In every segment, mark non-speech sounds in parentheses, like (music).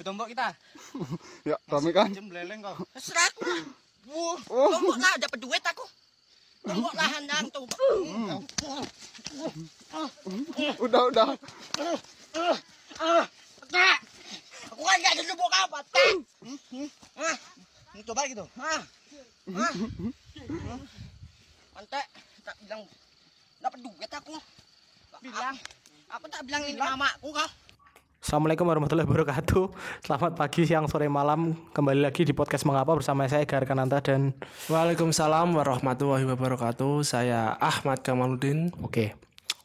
Ketombok kita. (laughs) Ya, rame kan? Jem beleleng kau. Terserah aku lah. Oh. Tombok lah, dapat duit aku. Tombok lah handang tombok. (laughs) Udah, udah. Tak. Aku kan gak ada lubuk apa, tak. Ah, ini coba gitu. Ah, Ah. Mantek, tak bilang dapat duit aku. bilang. Aku tak bilang ini mamaku kau. Assalamualaikum warahmatullahi wabarakatuh (laughs) Selamat pagi, siang, sore, malam Kembali lagi di podcast Mengapa bersama saya Gar Kananta dan Waalaikumsalam warahmatullahi wabarakatuh. Saya Ahmad Kamaludin. Oke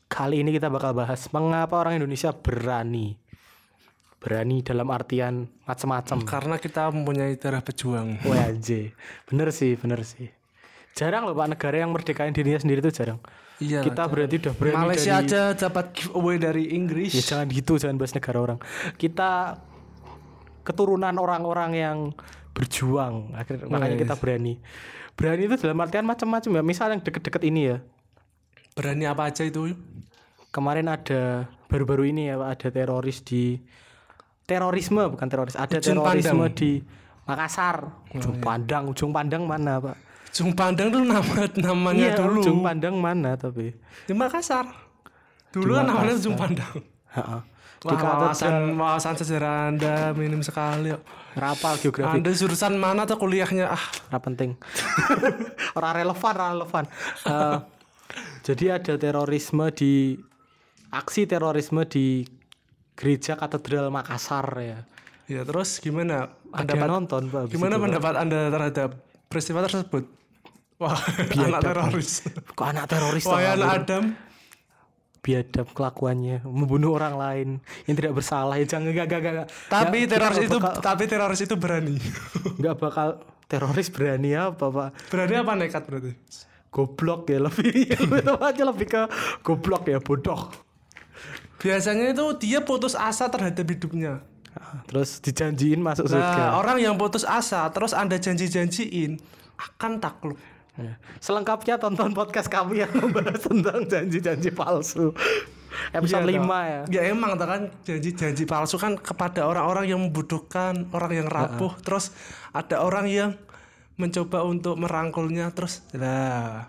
Kali ini kita bakal bahas Mengapa orang Indonesia berani Berani dalam artian macam-macam Karena kita mempunyai darah pejuang. WAJ Bener sih, bener sih Jarang loh Pak negara yang merdekain dirinya sendiri itu jarang Iya. Kita berarti udah berani Malaysia dari aja dapat giveaway dari Inggris. Ya jangan gitu, jangan bahas negara orang. Kita keturunan orang-orang yang berjuang, akhirnya makanya kita berani. Berani itu dalam artian macam-macam ya. Misal yang deket-deket ini ya. Berani apa aja itu? Kemarin ada baru-baru ini ya Pak, ada teroris di terorisme bukan teroris, ada Ujung terorisme Pandang. di Makassar. Ujung Pandang, ujung Pandang mana, Pak? Jung Pandang dulu nama namanya iya, dulu. ujung Pandang mana tapi? Di Makassar. Dulu kan namanya Jung Pandang. Heeh. Di Wah, wawasan, wawasan sejarah Anda minim sekali. kok. rapal geografi. Anda jurusan mana tuh kuliahnya? Ah, Ora penting. (laughs) Ora relevan, ora relevan. Eh, jadi ada terorisme di aksi terorisme di gereja katedral Makassar ya. ya terus gimana? Ada yang nonton Pak. Gimana pendapat Anda terhadap peristiwa tersebut? Wah, anak teroris. Kok anak teroris Wah, toh, anak? Adam. biadab kelakuannya membunuh orang lain yang tidak bersalah ya jangan enggak enggak enggak Tapi Ya, teroris itu bakal- tapi teroris itu berani. (laughs) nggak bakal teroris berani apa Pak berani apa nekat berarti? goblok ya lebih (laughs) itu aja lebih ke goblok ya bodoh Biasanya itu dia putus asa terhadap hidupnya. terus dijanjiin masuk surga Nah, orang yang putus asa terus Anda janji-janjiin akan takluk. Ya. Selengkapnya tonton podcast kami yang membahas tentang janji-janji palsu. Episode Iya, 5 toh. ya. Ya emang kan janji-janji palsu kan kepada orang-orang yang membutuhkan, orang yang rapuh, terus ada orang yang mencoba untuk merangkulnya terus lah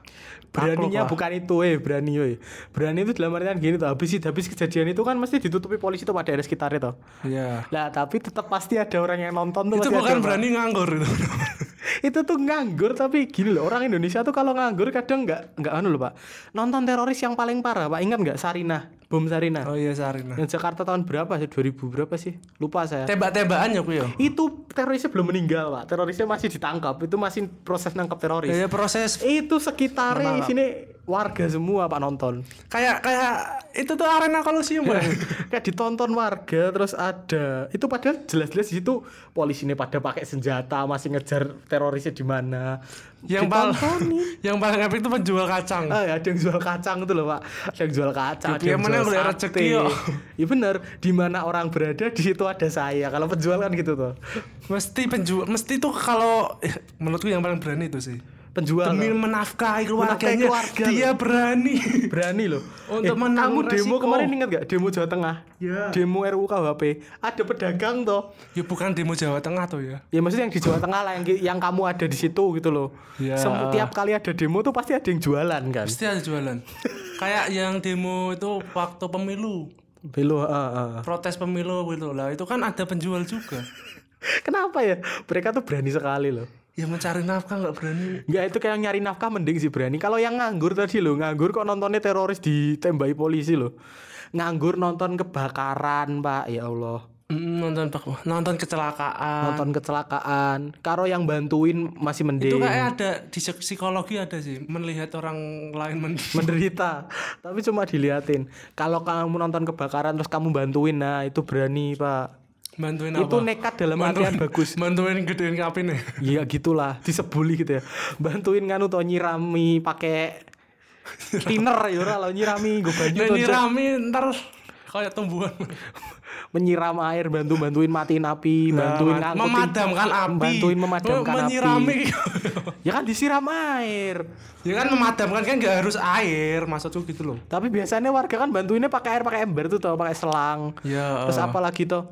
Beraninya lah. bukan itu eh berani weh. Berani itu dalam artian gini tuh. Habis habis kejadian itu kan mesti ditutupi polisi tuh pada daerah sekitarnya tuh. Iya. Lah tapi tetap pasti ada orang yang nonton tuh Itu bukan berani nganggur itu. (laughs) itu tuh nganggur tapi gini loh orang Indonesia tuh kalau nganggur kadang nggak nggak anu loh pak. Nonton teroris yang paling parah pak. Ingat nggak? Sarinah bom Sarinah. Oh iya Sarina. yang Jakarta tahun berapa sih? 2000 berapa sih? Lupa saya. Tembak-tembakan ya ku ya. itu terorisnya belum meninggal pak. Terorisnya masih ditangkap. Itu masih proses nangkap teroris. Ya, proses itu sekitarnya sini warga semua pak nonton. Kayak kayak itu tuh arena kolusium ya. (laughs) kayak ditonton warga terus ada itu padahal jelas-jelas di situ polisi ini pada pakai senjata masih ngejar terorisnya di mana. Yang paling (laughs) yang paling epic itu penjual kacang. Ah, ada yang jual kacang itu loh pak. Ada yang jual kacang Ya, ada yang mana jual rezeki, iya (laughs) bener di mana orang berada di situ ada saya. Kalau penjual kan gitu tuh. Mesti penjual mesti tuh kalau eh, menurutku yang paling berani itu sih. Penjual Demi loh. menafkahi keluarganya keluarga, dia berani. berani loh Untuk Eh, menanggung kamu demo resiko. kemarin ingat gak demo Jawa Tengah Ya. demo RUU KUHP ada pedagang toh ya bukan demo Jawa Tengah tuh ya. ya maksudnya yang di Jawa Tengah lah yang, yang kamu ada di situ gitu loh Ya. Sem- tiap kali ada demo tuh pasti ada yang jualan kan Pasti ada jualan. Kayak yang demo itu waktu pemilu, Belo, ah, ah. protes pemilu gitu lah. Itu kan ada penjual juga. (laughs) kenapa ya mereka tuh berani sekali loh Ya mencari nafkah nggak berani. Enggak itu kayak nyari nafkah mending sih berani. Kalau yang nganggur tadi loh, nganggur kok nontonnya teroris ditembaki polisi loh. Nganggur nonton kebakaran, Pak. Ya Allah. Mm, nonton nonton kecelakaan. Nonton kecelakaan. Karo yang bantuin masih mending. Itu kayak ada di psik- psikologi ada sih melihat orang lain men (laughs) menderita. Tapi cuma diliatin. Kalau kamu nonton kebakaran terus kamu bantuin, nah itu berani, Pak. Bantuin apa? Itu nekat dalam artian bagus. Bantuin gedein kapin ya. Iya gitulah, disebuli gitu ya. Bantuin nganu to nyirami pakai thinner ya ora lo nyirami gue banyu Nah, nyirami ntar kayak tumbuhan. menyiram air bantu bantuin matiin api bantuin Nah, memadamkan api. bantuin memadamkan menyirami. api ya kan disiram air ya kan memadamkan kan nggak harus air, maksudku gitu loh. tapi biasanya warga kan bantuinnya pakai air pakai ember tuh tau pakai selang Ya. terus apalagi tuh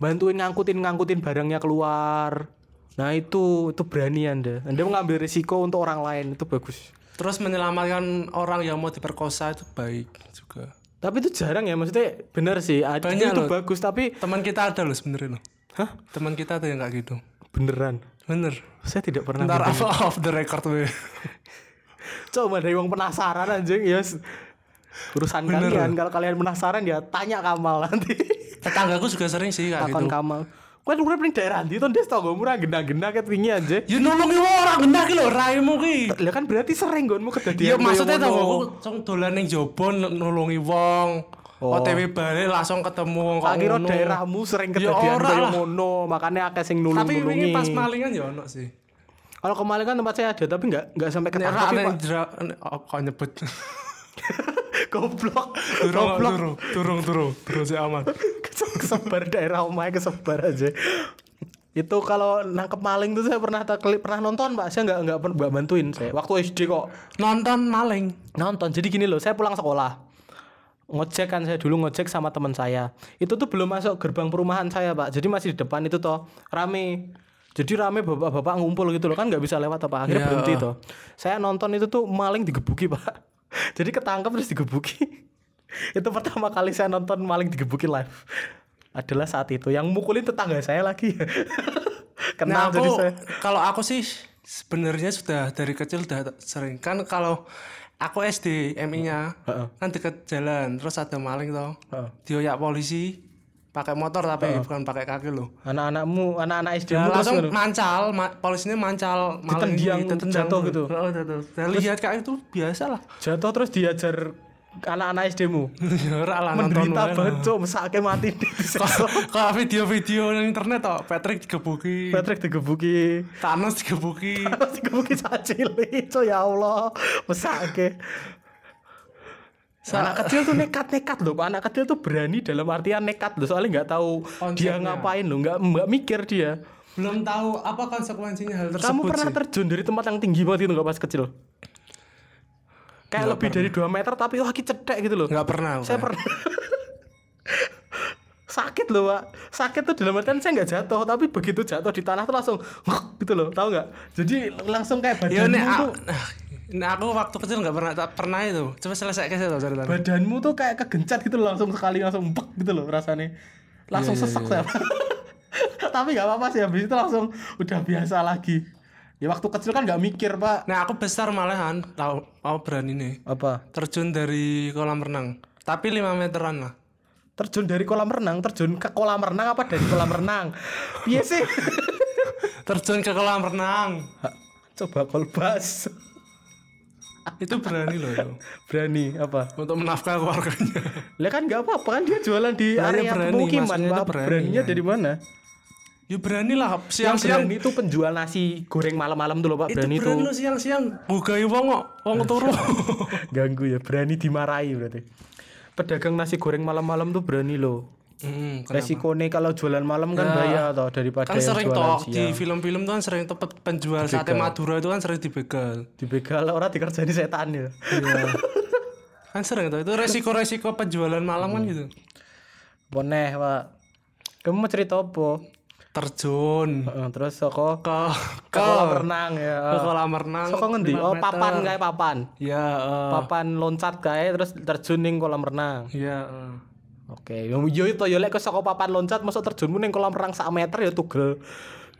bantuin ngangkutin ngangkutin barangnya keluar nah itu itu berani anda anda mengambil risiko untuk orang lain itu bagus Terus menyelamatkan orang yang mau diperkosa itu baik juga. tapi itu jarang ya maksudnya bener sih ada Banyak itu loh. bagus tapi Teman kita ada loh sebenarnya loh. hah Teman kita ada yang kayak gitu. beneran Bener. saya tidak pernah Ntar off, (laughs) off the record we. (laughs) coba dari wong penasaran anjing ya urusan Bener. kalian kalau kalian penasaran ya tanya Kamal nanti Tetanggaku juga sering sih kayak takon gitu. Kamal Kau urip ning daerah ndi to Des tanggo murah genda-genda ket wingi aja. Ya nolongi orang gendah ki lho raimu ki. Lah kan berarti sering nggonmu Ya kedadian. koyo maksudnya tau aku cong dolan ning jobo n- nolongi wong. Oh. OTW balik langsung ketemu wong kok ngono. daerahmu sering Ya kedadian ora lah. ngono, makanya akeh sing Tapi nulung-nulungi. ini pas malingan ya ono sih. Kalau kemarin kan tempat saya ada tapi nggak nggak sampai Nek ketangkep ra tapi nek Pak. jera nek- oh, kok nyebut. (laughs) goblok. Turung Goblok. turung turung turung turung sih aman. kesebar daerah omahnya kesebar aja. Itu kalau nangkep maling tuh saya pernah tak pernah nonton Pak. Saya nggak nggak bantuin saya. Waktu SD kok Nonton maling. nonton. Jadi gini loh, saya pulang sekolah. Ngojek kan saya dulu ngojek sama teman saya. Itu tuh belum masuk gerbang perumahan saya, Pak. Jadi masih di depan itu toh rame. Jadi rame bapak-bapak ngumpul gitu loh kan nggak bisa lewat apa akhirnya Iya. berhenti toh. Saya nonton itu tuh maling digebuki, Pak. (laughs) Jadi ketangkep terus digebuki. (laughs) itu pertama kali saya nonton maling digebuki live. Adalah saat itu yang mukulin tetangga saya lagi. (laughs) Kenal Nah, jadi aku saya. kalau aku sih sebenarnya sudah dari kecil udah sering kan kalau aku SD MI-nya Heeh. kan deket jalan terus ada maling toh. Heeh. Dioyak polisi pakai motor tapi bukan pakai kaki loh. Anak-anakmu, anak-anak SD Ya, mu terus langsung ngono. mancal, ma- polisinya mancal maling Ditendang, ini, ditendang. jatuh gitu? Oh, jatuh. Saya lihat kayak itu biasa lah. jatuh terus diajar anak-anak (laughs) lah nonton menderita banget cok mesake mati (laughs) Kalau video-video di internet toh Patrick digebuki, Patrick digebuki Thanos digebuki. Terus digebuki saat cilik cok ya Allah mesake anak kecil tuh nekat-nekat loh anak kecil tuh berani dalam artian nekat loh. Soalnya nggak tahu dia Konsepnya. ngapain loh. Nggak nggak mikir dia. Belum tahu apa konsekuensinya hal tersebut kamu pernah sih. terjun dari tempat yang tinggi banget itu nggak pas kecil? Kayak lebih dari 2 meter tapi wah cedek gitu loh. Nggak pernah. saya Pak. pernah (laughs) sakit loh pak. Sakit tuh dalam artian saya nggak jatuh tapi begitu jatuh di tanah tuh langsung (laughs) gitu loh. Tahu nggak? Jadi langsung kayak Ya badanmu nek tuh a- nah, aku waktu kecil nggak pernah tak pernah itu. Coba selesai kasih tau ceritanya. badanmu tuh kayak kegencat gitu loh langsung sekali langsung bek gitu loh rasanya langsung iya, sesak iya. saya (laughs) tapi nggak apa-apa sih habis itu langsung udah biasa lagi ya waktu kecil kan nggak mikir pak Nah aku besar malahan tahu mau berani nih apa terjun dari kolam renang. Tapi 5 meteran lah. terjun dari kolam renang terjun ke kolam renang apa dari kolam renang iya sih (laughs) Terjun ke kolam renang. coba kolbas Itu berani loh itu. berani apa Untuk menafkahi keluarganya. Lah kan nggak apa-apa kan dia jualan di ya area berani, pemukiman, berani, Beraninya ya. dari mana? ya berani lah siang-siang. berani itu penjual nasi goreng malam-malam tuh loh Pak, Itu berani itu. berani lo siang-siang. Bukai wong kok. Wong turu. (laughs) Ganggu ya, berani dimarahi berarti. Pedagang nasi goreng malam-malam tuh berani loh. Hmm? Resikonya kalau jualan malam kan Ya. bahaya toh daripada kan yang sering jualan toh di siang. film-film tuh kan sering tuh pe- penjual sate Madura itu kan sering dibegal. Dibegal orang dikerjain setan ya. Iya. kan sering tuh itu resiko-resiko penjualan malam kan gitu. Boneh, Pak. Kamu mau cerita apa? Terjun terus soko ke ke kolam renang ya. ke kolam renang. Soko ngendi? Oh, papan kayak papan. Ya, eh, Papan loncat kayak terus terjun ning kolam renang. ya. eh. Oke, yo yo itu yo lek ke saka papan loncat masuk terjunmu ning kolam renang sak meter ya tugel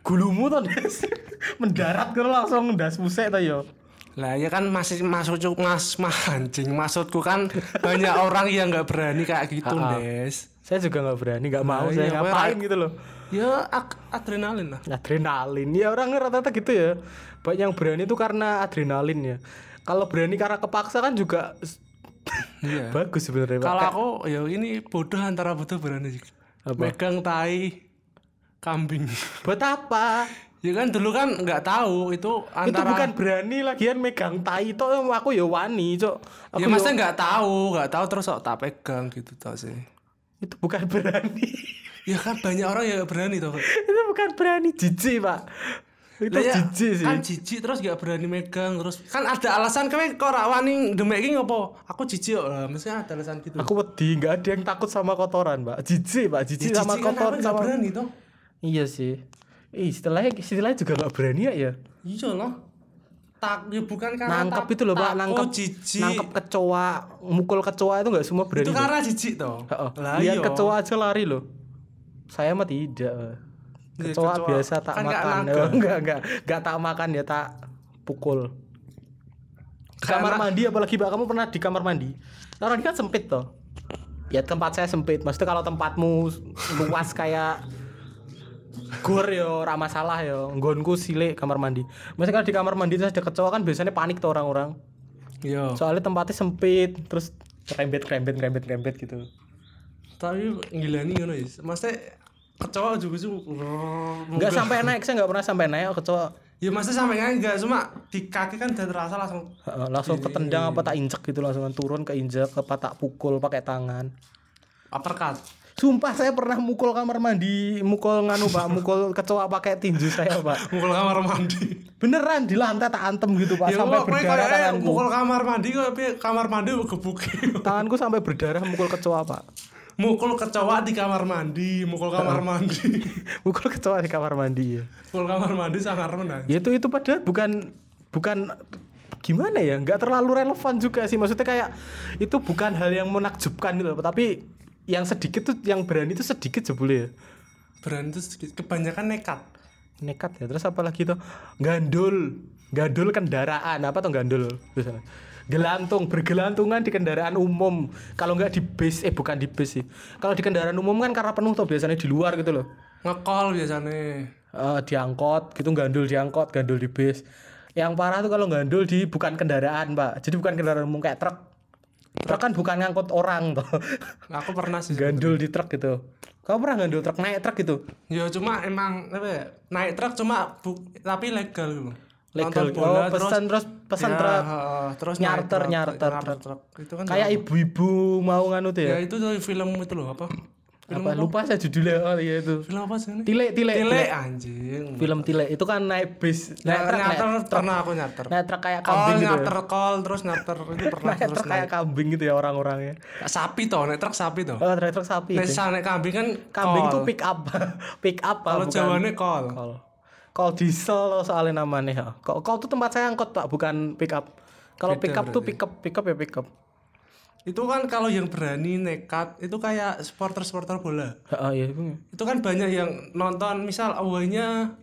gulumu to Des. (laughs) mendarat kira langsung ndas musik to yo. Lah ya kan masih masuk cuk mas mancing maksudku kan banyak orang yang nggak berani kayak gitu, ah. Des. Saya juga nggak berani, nggak mau Nah, saya iya, ngapain gitu loh. Ya adrenalin lah. Adrenalin. Ya orang rata-rata gitu ya. Banyak yang berani itu karena adrenalin ya. Kalau berani karena kepaksa kan juga Iya. (laughs) bagus sebenarnya. Pak. Kalau aku ya ini bodoh antara butuh berani. Apa? Megang tai kambing. (laughs) buat apa? ya kan dulu kan nggak tahu itu antara Itu bukan berani lagian megang tai itu aku ya wani, Cok. Aku ya yo- maksudnya nggak tahu nggak tahu terus kok tak pegang gitu tau sih itu bukan (laughs) berani. ya kan banyak orang yang berani tuh itu bukan berani jijik, Pak. Itu ya, jijik sih. Kan jijik terus gak berani megang terus kan ada alasan kowe kok ora wani demek iki ngopo? Aku jijik kok. Lah, mesti ada alasan gitu. Aku wedi, nggak ada yang takut sama kotoran, Mbak. Jijik, Mbak. Jijik Ya, sama jijik kan kotor aku nggak sama. berani toh. Iya sih. Ih, istilahnya istilahnya juga nggak berani ya ya. Iya loh. Tak ya bukan karena Nangkep tak- itu loh, Pak. Nangkep jijik. nangkep kecoa, mukul kecoa itu nggak semua berani. itu karena jijik toh. Lah Lihat iya. kecoa aja lari loh. Saya mah tidak. Iya, Kecoa, kecoa. biasa tak Kan makan. naga. enggak, enggak, enggak tak makan ya tak pukul. Kamar Karena- mandi apalagi Mbak, kamu pernah di kamar mandi? Kamar mandi kan sempit toh. Ya tempat saya sempit. Maksudnya kalau tempatmu luas kayak gor yo ora masalah yo. Nggonku silik kamar mandi. Maksudnya kalau di kamar mandi itu ada kecoa kan biasanya panik tuh orang-orang. Iya. Soalnya tempatnya sempit, terus rembet rembet rembet rembet gitu. Tapi ngilani ngono ya. Maksudnya kecoa juga sih Enggak sampai naik, saya enggak pernah sampai naik kecoa. Ya maksudnya sampai kan enggak cuma di kaki kan udah terasa langsung Heeh, langsung ketendang apa tak injek gitu langsung turun ke injek apa tak pukul pakai tangan. uppercut. Sumpah saya pernah mukul kamar mandi, mukul nganu Pak, mukul kecoa pakai tinju saya Pak. (laughs) Mukul kamar mandi. Beneran di lantai tak antem gitu Pak, ya sampai berdarah kayak tanganku. mukul kamar mandi kok tapi kamar mandi gebuki. Tanganku sampai berdarah mukul kecoa Pak. Mukul kecoa di kamar mandi, mukul kamar mandi. (laughs) Mukul kecoa di kamar mandi ya. mukul kamar mandi sangat renang. Ya itu itu padahal bukan bukan gimana ya nggak terlalu relevan juga sih maksudnya kayak itu bukan hal yang menakjubkan gitu tapi yang sedikit tuh yang berani itu sedikit jebule ya Berani itu sedikit, kebanyakan nekat. nekat ya terus apa lagi tuh gandul gandul kendaraan apa tuh gandul Biasanya. Gelantung bergelantungan di kendaraan umum kalau nggak di bis eh bukan di bis sih kalau di kendaraan umum kan karena penuh tuh biasanya di luar gitu loh Ngekol biasanya. Eh, diangkot gitu gandul diangkot gandul di bis yang parah tuh kalau gandul di bukan kendaraan pak jadi bukan kendaraan umum kayak truk truk kan bukan ngangkut orang tuh Aku pernah sih. (laughs) gandul di truk gitu kamu pernah gandul truk naik truk gitu Ya cuma emang apa ya? Naik truk cuma bu, tapi legal gitu. Legal Nonton bola, oh pesan terus pesan Ya, truk terus naik nyarter truk, nyarter nyarter truk. truk. Itu kan kayak ibu-ibu mau nganu tuh ya ya, itu tuh film itu loh apa? Film apa lupa saya judulnya oh iya itu Film apa sih ini? tile tile Tile tile. anjing. film tile itu kan naik bis naik Naik truk naik nyarter truk pernah aku nyarter. naik truk kayak Kol kambing gitu ya. nyarter kol terus nyarter itu (laughs) pernah naik terus truk kayak kambing gitu ya orang-orangnya sapi toh, naik truk sapi toh. oh naik truk sapi itu. sa- naik kambing kan kambing tuh pick up (laughs) pick up Kalau Jawane kol. kol kol diesel loh soalnya namanya ya. kol kol tuh tempat saya angkot pak bukan pick up kalau pick up tuh pick up pick up ya pick up Itu kan kalau yang berani nekat itu kayak supporter-supporter bola. Heeh, iya itu. Itu kan banyak yang nonton misal away-nya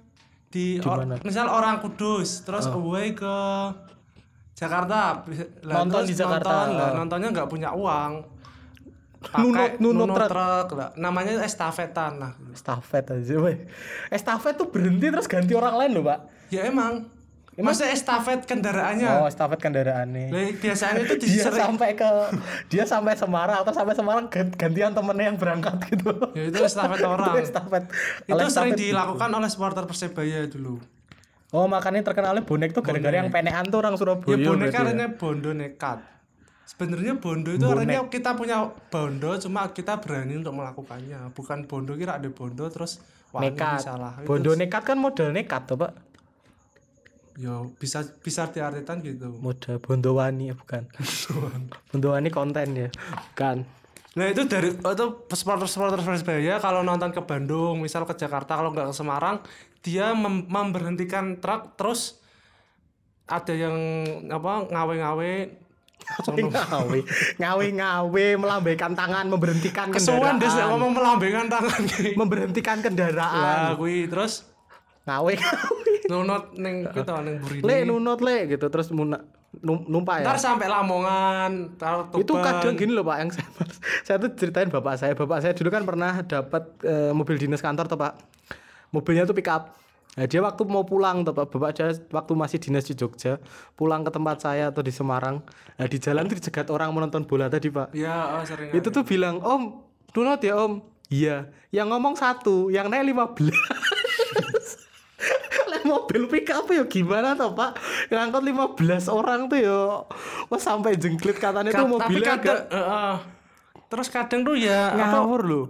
di or- misal orang Kudus, terus away ke Jakarta. Lah, Nonton di Jakarta. Nonton, lah, nontonnya nggak punya uang. Nunut- nunut truk. truk lah. Namanya estafetan lah. estafet aja weh estafet tuh berhenti terus ganti orang lain loh pak Ya emang. Maksudnya estafet kendaraannya. oh estafet kendaraannya Lah, biasanya itu (laughs) dia sampai ke dia sampai Semarang atau sampai Semarang gan- gantian temennya yang berangkat gitu Ya itu estafet (laughs) orang. Itu estafet itu sering estafet- dilakukan oleh supporter Persebaya dulu. oh makanya terkenalnya bonek tuh gara-gara yang penean tuh orang Surabaya Ya bonek berarti ya. bondo nekat. Sebenarnya bondo itu Bonek. artinya kita punya bondo cuma kita berani untuk melakukannya. Bukan bondo kira ada bondo terus wah ini nekat salah. Itu bondo nekat kan modal nekat tuh pak ya bisa bisa diartikan gitu. modal bondowani ya bukan (laughs) bondowani konten ya bukan Nah itu dari oh, itu supporter-supporter Persebaya kalau nonton ke Bandung, misal ke Jakarta kalau nggak ke Semarang, dia mem- memberhentikan truk terus ada yang apa ngawe-ngawe ngawe ngawe ngawe melambaikan tangan memberhentikan kesuwen deh kendaraan ngomong melambaikan tangan. Memberhentikan kendaraan. Lah kuwi terus? Ngawe ngawe nunut ning gitu ning burini le nunut le gitu. Terus muna, num- numpak ya. Ntar sampai Lamongan itu kadang gini loh pak yang saya saya tuh ceritain bapak saya. Bapak saya dulu kan pernah dapat eh, mobil dinas kantor tuh pak. Mobilnya tuh pick up nah, dia waktu mau pulang tuh pak bapak saya waktu masih dinas di Jogja pulang ke tempat saya atau di Semarang. Nah di jalan tuh dicegat orang menonton bola tadi pak. Ya oh, sering itu tuh bilang om nunut ya om. Iya yang ngomong satu yang naik lima belas. (laughs) Lah, mobil pick up ya gimana tuh pak? Yang angkot 15 orang tuh ya. Wah sampai jengklit katanya tuh Ka- tapi mobilnya kadang agak eh, eh. terus kadang tuh ya ngawur loh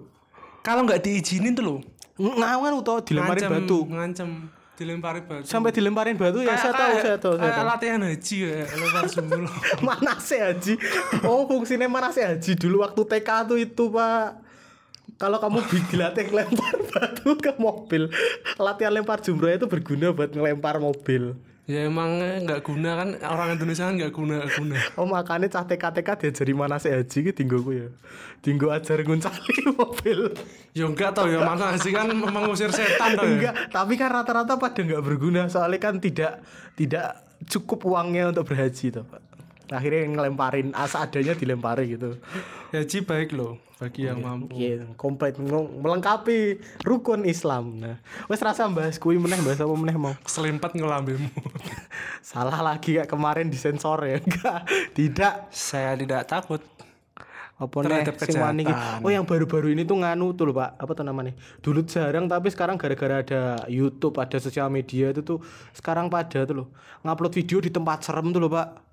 kalau nggak diizinin tuh loh ngawur tuh dilemarin ngancem, batu ngancem dilempari batu Sampai dilemparin batu ya saya tahu, saya tahu, saya tahu. latihan haji ya lempar sumur (laughs) mana sih haji? Oh fungsinya mana sih haji dulu waktu TK tuh itu pak. Kalau kamu dilatih lempar (laughs) batu ke mobil, latihan lempar jumroh itu berguna buat ngelempar mobil. Ya emang nggak guna kan orang Indonesia kan nggak guna guna (laughs) Oh makanya cah TK TK diajari mana sih haji ki tinggoku ya. Tinggo ajar nguncali (laughs) mobil. ya enggak tau ya mana sih kan mengusir setan tau ya Enggak, tapi kan rata-rata pada nggak berguna soalnya kan tidak tidak cukup uangnya untuk berhaji tuh pak. Akhirnya ngelemparin asa adanya dilempari gitu. Haji baik loh bagi yang mampu Iya, komplit melengkapi rukun Islam. Nah, wes rasa bahas kui meneh bahas apa meneh mau. selimpat ngelambemu (laughs) Salah lagi kayak kemarin disensor ya. Enggak, tidak. saya tidak takut Apa nih Terhadap sing wani iki? kejahatan. Oh, yang baru-baru ini tuh nganu tuh loh, Pak. Apa tuh namanya? Dulu jarang tapi sekarang gara-gara ada YouTube, ada sosial media itu tuh sekarang pada tuh loh. Ngupload video di tempat serem tuh loh, Pak.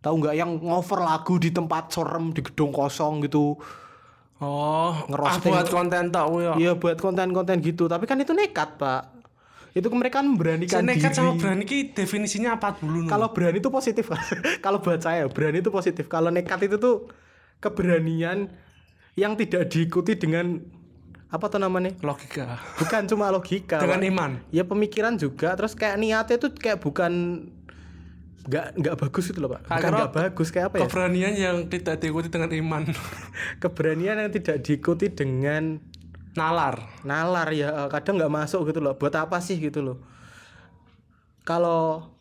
Tahu nggak yang ngover lagu di tempat serem di gedung kosong gitu. oh Ngerosting. ah, buat konten tau ya Iya buat konten-konten gitu, tapi kan itu nekat pak. Itu mereka kan memberanikan nekat diri. sama berani ki definisinya apa dulu? Kalau berani itu positif. (laughs) Kalau buat saya berani itu positif. Kalau nekat itu tuh keberanian yang tidak diikuti dengan apa tuh namanya? logika Bukan cuma logika. dengan Pak. iman Ya pemikiran juga. Terus kayak niatnya tuh kayak bukan nggak nggak bagus itu loh pak. Bukan Karena nggak bagus kayak apa ya? keberanian yang tidak diikuti dengan iman. (laughs) Keberanian yang tidak diikuti dengan nalar. Nalar ya. Eh, kadang nggak masuk gitu loh. Buat apa sih gitu loh? Kalau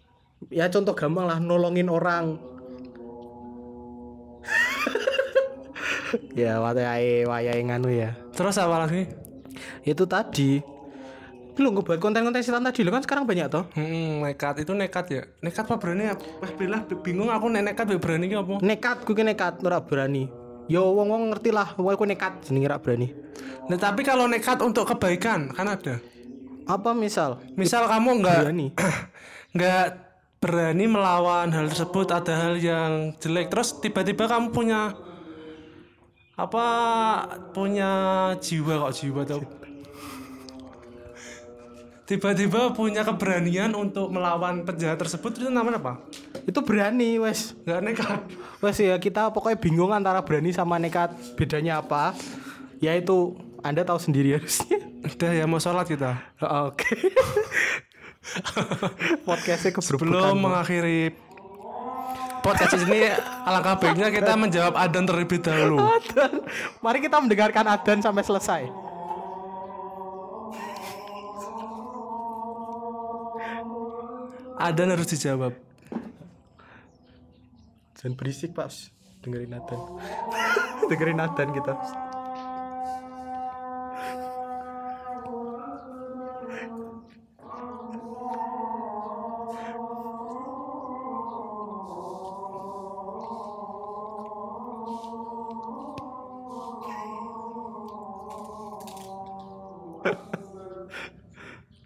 ya contoh gampang lah nolongin orang. (laughs) Ya wayai wayai nganu ya. Terus apa lagi? Itu tadi lu ngebuat konten-konten setan tadi lo kan sekarang banyak toh Hmm, nekat itu nekat ya. Nekat apa berani? Eh, bilah bingung aku nek nekat apa berani ki apa? nekat gue nekat ora berani yo wong wong ngerti lah wong aku nekat jenenge ora berani Nah, tapi kalau nekat untuk kebaikan kan ada. apa misal Misal kamu nggak berani (clears throat) nggak berani melawan hal tersebut, ada hal yang jelek, terus tiba-tiba kamu punya apa punya jiwa kok jiwa tau tiba-tiba punya keberanian untuk melawan penjahat tersebut itu namanya apa? itu berani wes Nggak nekat. Wes ya kita pokoknya bingung antara berani sama nekat bedanya apa? Yaitu Anda tahu sendiri harusnya. Udah ya mau sholat kita. Oke. (laughs) Podcastnya keberbukan. Belum mengakhiri podcast ini alangkah baiknya kita (laughs) menjawab adan terlebih dahulu. Adan. Mari kita mendengarkan adan sampai selesai. Adan harus dijawab. Jangan berisik pak. Dengerin adan. (laughs) Dengerin adan kita. (laughs)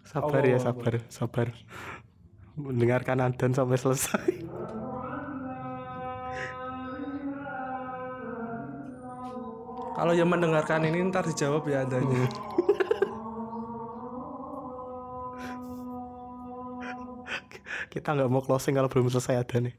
Sabar ya, sabar, sabar. Mendengarkan adan sampai selesai. Kalau yang mendengarkan ini ntar dijawab ya adanya. (laughs) Kita nggak mau closing kalau belum selesai ada nih.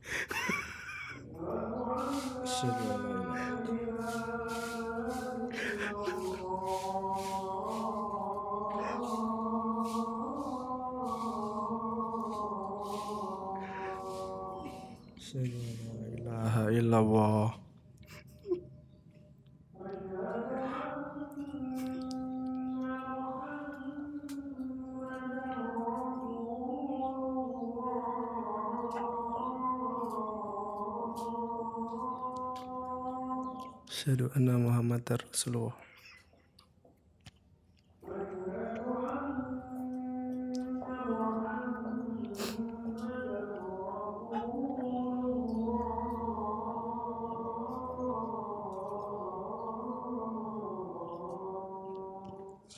Illallah. Asyhadu anna Muhammadar Rasulullah.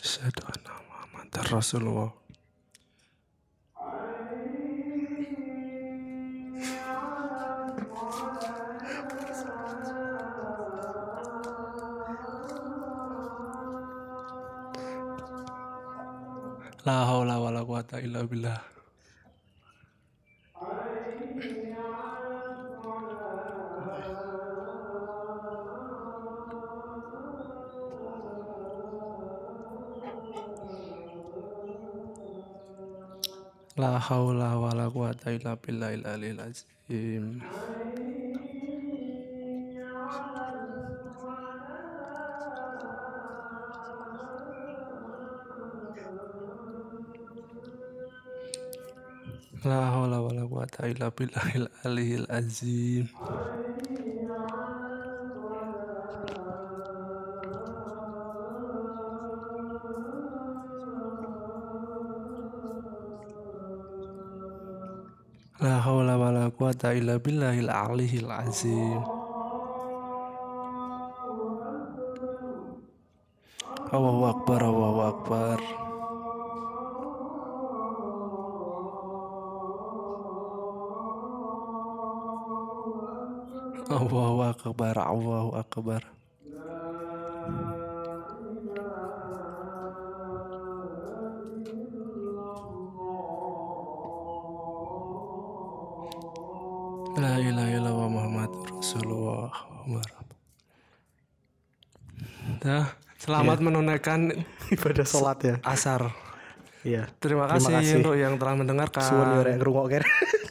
Asyhadu anna Muhammadar Rasulullah. La La haula wala quwata illa billahil aliyil azim. La haula wala quwata illa billahil aliyil azim. Quwata illa billahil aliyil azim. Allahu akbar, Allahu akbar. Allahu akbar, Allahu akbar. Selamat menunaikan (laughs) Ibadah sholat ya. asar. Iya. Terima Terima kasih, kasih. untuk yang telah mendengarkan. Suwun yo rek ngrungokke. (laughs)